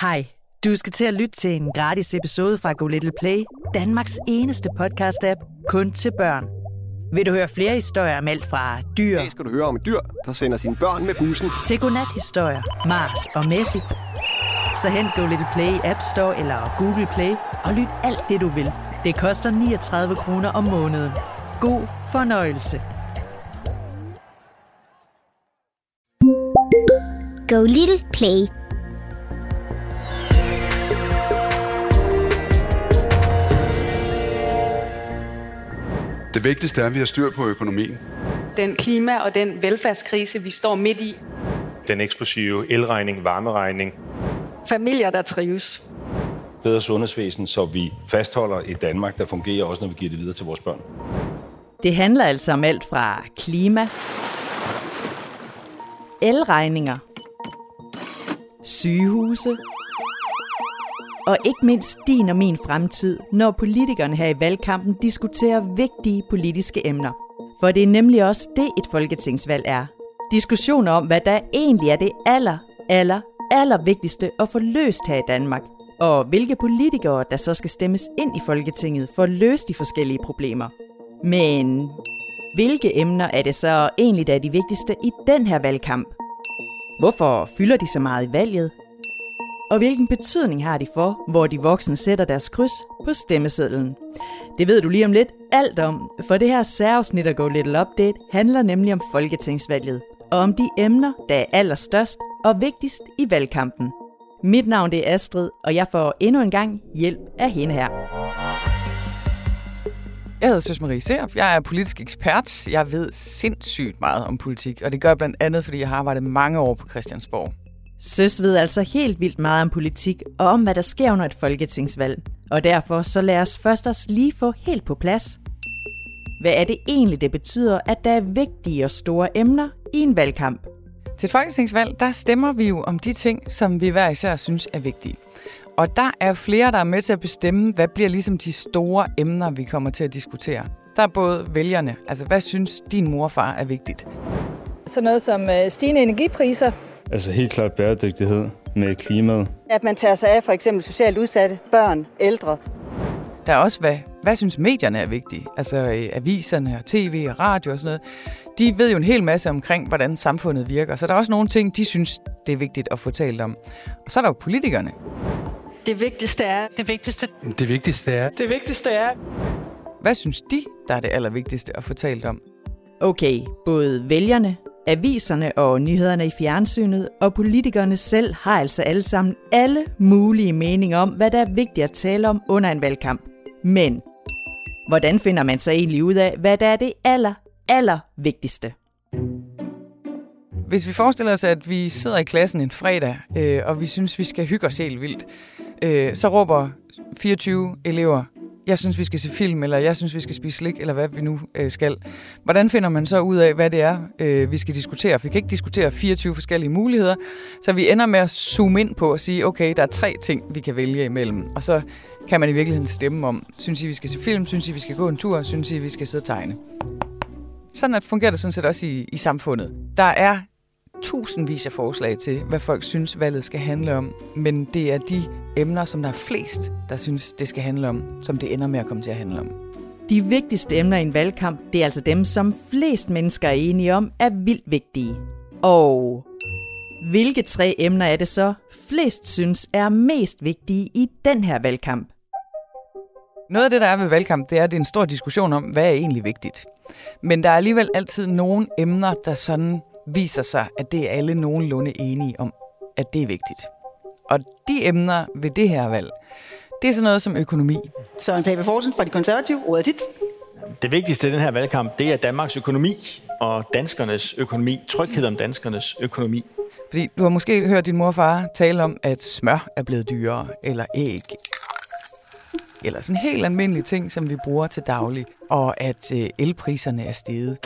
Hej, du skal til at lytte til en gratis episode fra Go Little Play, Danmarks eneste podcast-app kun til børn. Vil du høre flere historier om alt fra dyr... Det skal du høre om et dyr, der sender sine børn med bussen. Til godnat-historier, Mars og Messi. Så hent Go Little Play App Store eller Google Play og lyt alt det, du vil. Det koster 39 kroner om måneden. God fornøjelse. Go Little Play. Det vigtigste er, at vi har styr på økonomien. Den klima- og den velfærdskrise, vi står midt i. Den eksplosive elregning, varmeregning. Familier, der trives. Bedre sundhedsvæsen, så vi fastholder et Danmark, der fungerer også, når vi giver det videre til vores børn. Det handler altså om alt fra klima, elregninger, sygehuse og ikke mindst din og min fremtid, når politikerne her i valgkampen diskuterer vigtige politiske emner. For det er nemlig også det, et folketingsvalg er. Diskussioner om, hvad der egentlig er det aller, aller, aller vigtigste at få løst her i Danmark. Og hvilke politikere, der så skal stemmes ind i Folketinget for at løse de forskellige problemer. Men hvilke emner er det så egentlig, der er de vigtigste i den her valgkamp? Hvorfor fylder de så meget i valget? Og hvilken betydning har de for, hvor de voksne sætter deres kryds på stemmesedlen? Det ved du lige om lidt alt om, for det her særafsnit af Go Little Update handler nemlig om Folketingsvalget, og om de emner, der er allerstørst og vigtigst i valgkampen. Mit navn det er Astrid, og jeg får endnu en gang hjælp af hende her. Jeg hedder Søs Marie Serp. Jeg er politisk ekspert. Jeg ved sindssygt meget om politik, og det gør jeg blandt andet, fordi jeg har arbejdet mange år på Christiansborg. Søs ved altså helt vildt meget om politik og om, hvad der sker under et folketingsvalg. Og derfor så lad os først os lige få helt på plads. Hvad er det egentlig, det betyder, at der er vigtige og store emner i en valgkamp? Til et folketingsvalg, der stemmer vi jo om de ting, som vi hver især synes er vigtige. Og der er flere, der er med til at bestemme, hvad bliver ligesom de store emner, vi kommer til at diskutere. Der er både vælgerne, altså hvad synes din morfar er vigtigt? Sådan noget som øh, stigende energipriser. Altså helt klart bæredygtighed med klimaet. At man tager sig af for eksempel socialt udsatte, børn, ældre. Der er også, hvad, hvad synes medierne er vigtigt? Altså øh, aviserne og tv og radio og sådan noget. De ved jo en hel masse omkring, hvordan samfundet virker. Så der er også nogle ting, de synes, det er vigtigt at få talt om. Og så er der jo politikerne. Det vigtigste er... Det vigtigste. Det vigtigste er... Det vigtigste er... Hvad synes de, der er det allervigtigste at få talt om? Okay, både vælgerne, aviserne og nyhederne i fjernsynet og politikerne selv har altså alle sammen alle mulige meninger om, hvad der er vigtigt at tale om under en valgkamp. Men hvordan finder man så egentlig ud af, hvad der er det aller, aller vigtigste? Hvis vi forestiller os, at vi sidder i klassen en fredag, øh, og vi synes, vi skal hygge os helt vildt, øh, så råber 24 elever, jeg synes, vi skal se film, eller jeg synes, vi skal spise slik, eller hvad vi nu øh, skal. Hvordan finder man så ud af, hvad det er, øh, vi skal diskutere? For vi kan ikke diskutere 24 forskellige muligheder, så vi ender med at zoome ind på og sige, okay, der er tre ting, vi kan vælge imellem. Og så kan man i virkeligheden stemme om, synes I, vi skal se film, synes I, vi skal gå en tur, synes I, vi skal sidde og tegne. Sådan at fungerer det sådan set også i, i samfundet. Der er tusindvis af forslag til, hvad folk synes, valget skal handle om. Men det er de emner, som der er flest, der synes, det skal handle om, som det ender med at komme til at handle om. De vigtigste emner i en valgkamp, det er altså dem, som flest mennesker er enige om, er vildt vigtige. Og hvilke tre emner er det så, flest synes er mest vigtige i den her valgkamp? Noget af det, der er ved valgkamp, det er, at det er en stor diskussion om, hvad er egentlig vigtigt. Men der er alligevel altid nogle emner, der sådan viser sig, at det er alle nogenlunde enige om, at det er vigtigt. Og de emner ved det her valg, det er sådan noget som økonomi. Søren Pape Forsen fra De Konservative, ordet dit. Det vigtigste i den her valgkamp, det er Danmarks økonomi og danskernes økonomi. Tryghed om danskernes økonomi. Fordi du har måske hørt din mor og far tale om, at smør er blevet dyrere, eller æg, eller sådan helt almindelige ting, som vi bruger til daglig, og at øh, elpriserne er steget.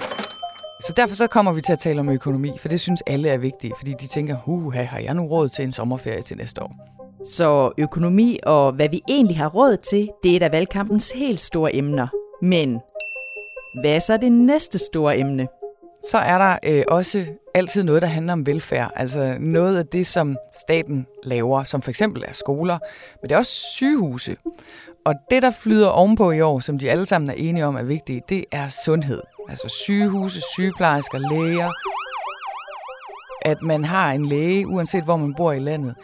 Så derfor så kommer vi til at tale om økonomi, for det synes alle er vigtigt, fordi de tænker, huha, har jeg nu råd til en sommerferie til næste år? Så økonomi og hvad vi egentlig har råd til, det er et af valgkampens helt store emner. Men hvad er så det næste store emne? Så er der øh, også altid noget, der handler om velfærd. Altså noget af det, som staten laver, som for eksempel er skoler, men det er også sygehuse. Og det, der flyder ovenpå i år, som de alle sammen er enige om er vigtigt, det er sundhed. Altså sygehuse, sygeplejersker, læger. At man har en læge, uanset hvor man bor i landet.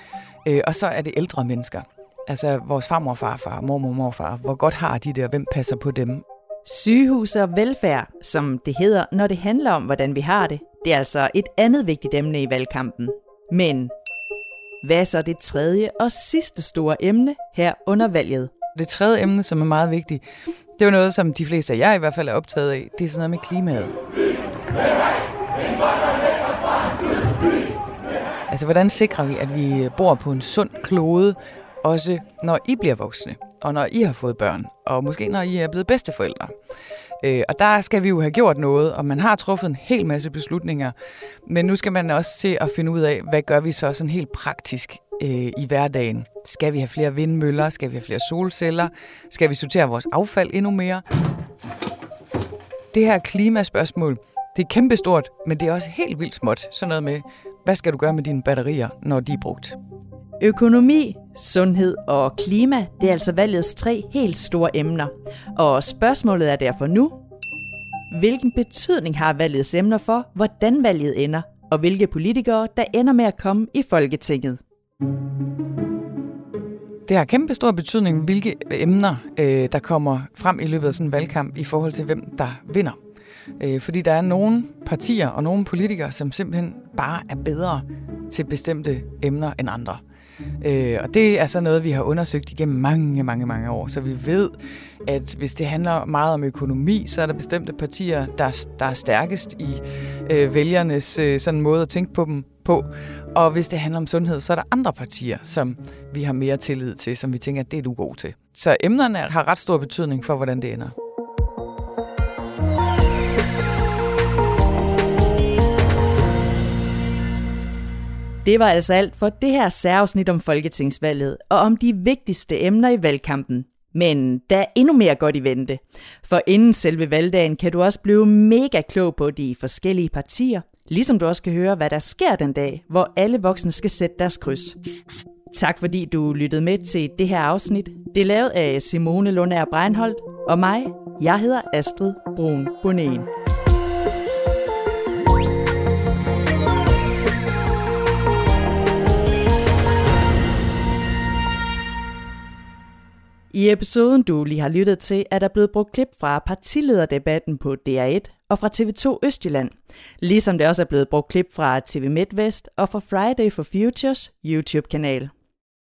Øh, og så er det ældre mennesker. Altså vores farmor farfar, mormor morfar. Hvor godt har de det, og hvem passer på dem? Sygehus og velfærd, som det hedder, når det handler om, hvordan vi har det, det er altså et andet vigtigt emne i valgkampen. Men hvad er så det tredje og sidste store emne her under valget? Det tredje emne, som er meget vigtigt, det er jo noget, som de fleste af jer i hvert fald er optaget af. Det er sådan noget med klimaet. Altså, hvordan sikrer vi, at vi bor på en sund klode, også når I bliver voksne, og når I har fået børn, og måske når I er blevet bedsteforældre? Øh, og der skal vi jo have gjort noget, og man har truffet en hel masse beslutninger. Men nu skal man også til at finde ud af, hvad gør vi så sådan helt praktisk øh, i hverdagen? Skal vi have flere vindmøller? Skal vi have flere solceller? Skal vi sortere vores affald endnu mere? Det her klimaspørgsmål, det er kæmpestort, men det er også helt vildt småt. Sådan noget med, hvad skal du gøre med dine batterier, når de er brugt? Økonomi, sundhed og klima, det er altså valgets tre helt store emner. Og spørgsmålet er derfor nu, hvilken betydning har valgets emner for, hvordan valget ender, og hvilke politikere, der ender med at komme i Folketinget? Det har kæmpe stor betydning, hvilke emner, øh, der kommer frem i løbet af sådan en valgkamp i forhold til, hvem der vinder. Øh, fordi der er nogle partier og nogle politikere, som simpelthen bare er bedre til bestemte emner end andre. Øh, og det er så noget, vi har undersøgt igennem mange, mange, mange år. Så vi ved, at hvis det handler meget om økonomi, så er der bestemte partier, der, der er stærkest i øh, vælgernes øh, sådan måde at tænke på dem på. Og hvis det handler om sundhed, så er der andre partier, som vi har mere tillid til, som vi tænker, at det er du god til. Så emnerne har ret stor betydning for, hvordan det ender. Det var altså alt for det her særafsnit om Folketingsvalget og om de vigtigste emner i valgkampen. Men der er endnu mere godt i vente. For inden selve valgdagen kan du også blive mega klog på de forskellige partier, ligesom du også kan høre, hvad der sker den dag, hvor alle voksne skal sætte deres kryds. Tak fordi du lyttede med til det her afsnit. Det er lavet af Simone Lundær Breinholt og mig. Jeg hedder Astrid Brun Bonen. I episoden, du lige har lyttet til, er der blevet brugt klip fra partilederdebatten på DR1 og fra TV2 Østjylland, ligesom det også er blevet brugt klip fra TV MidtVest og fra Friday for Futures YouTube-kanal.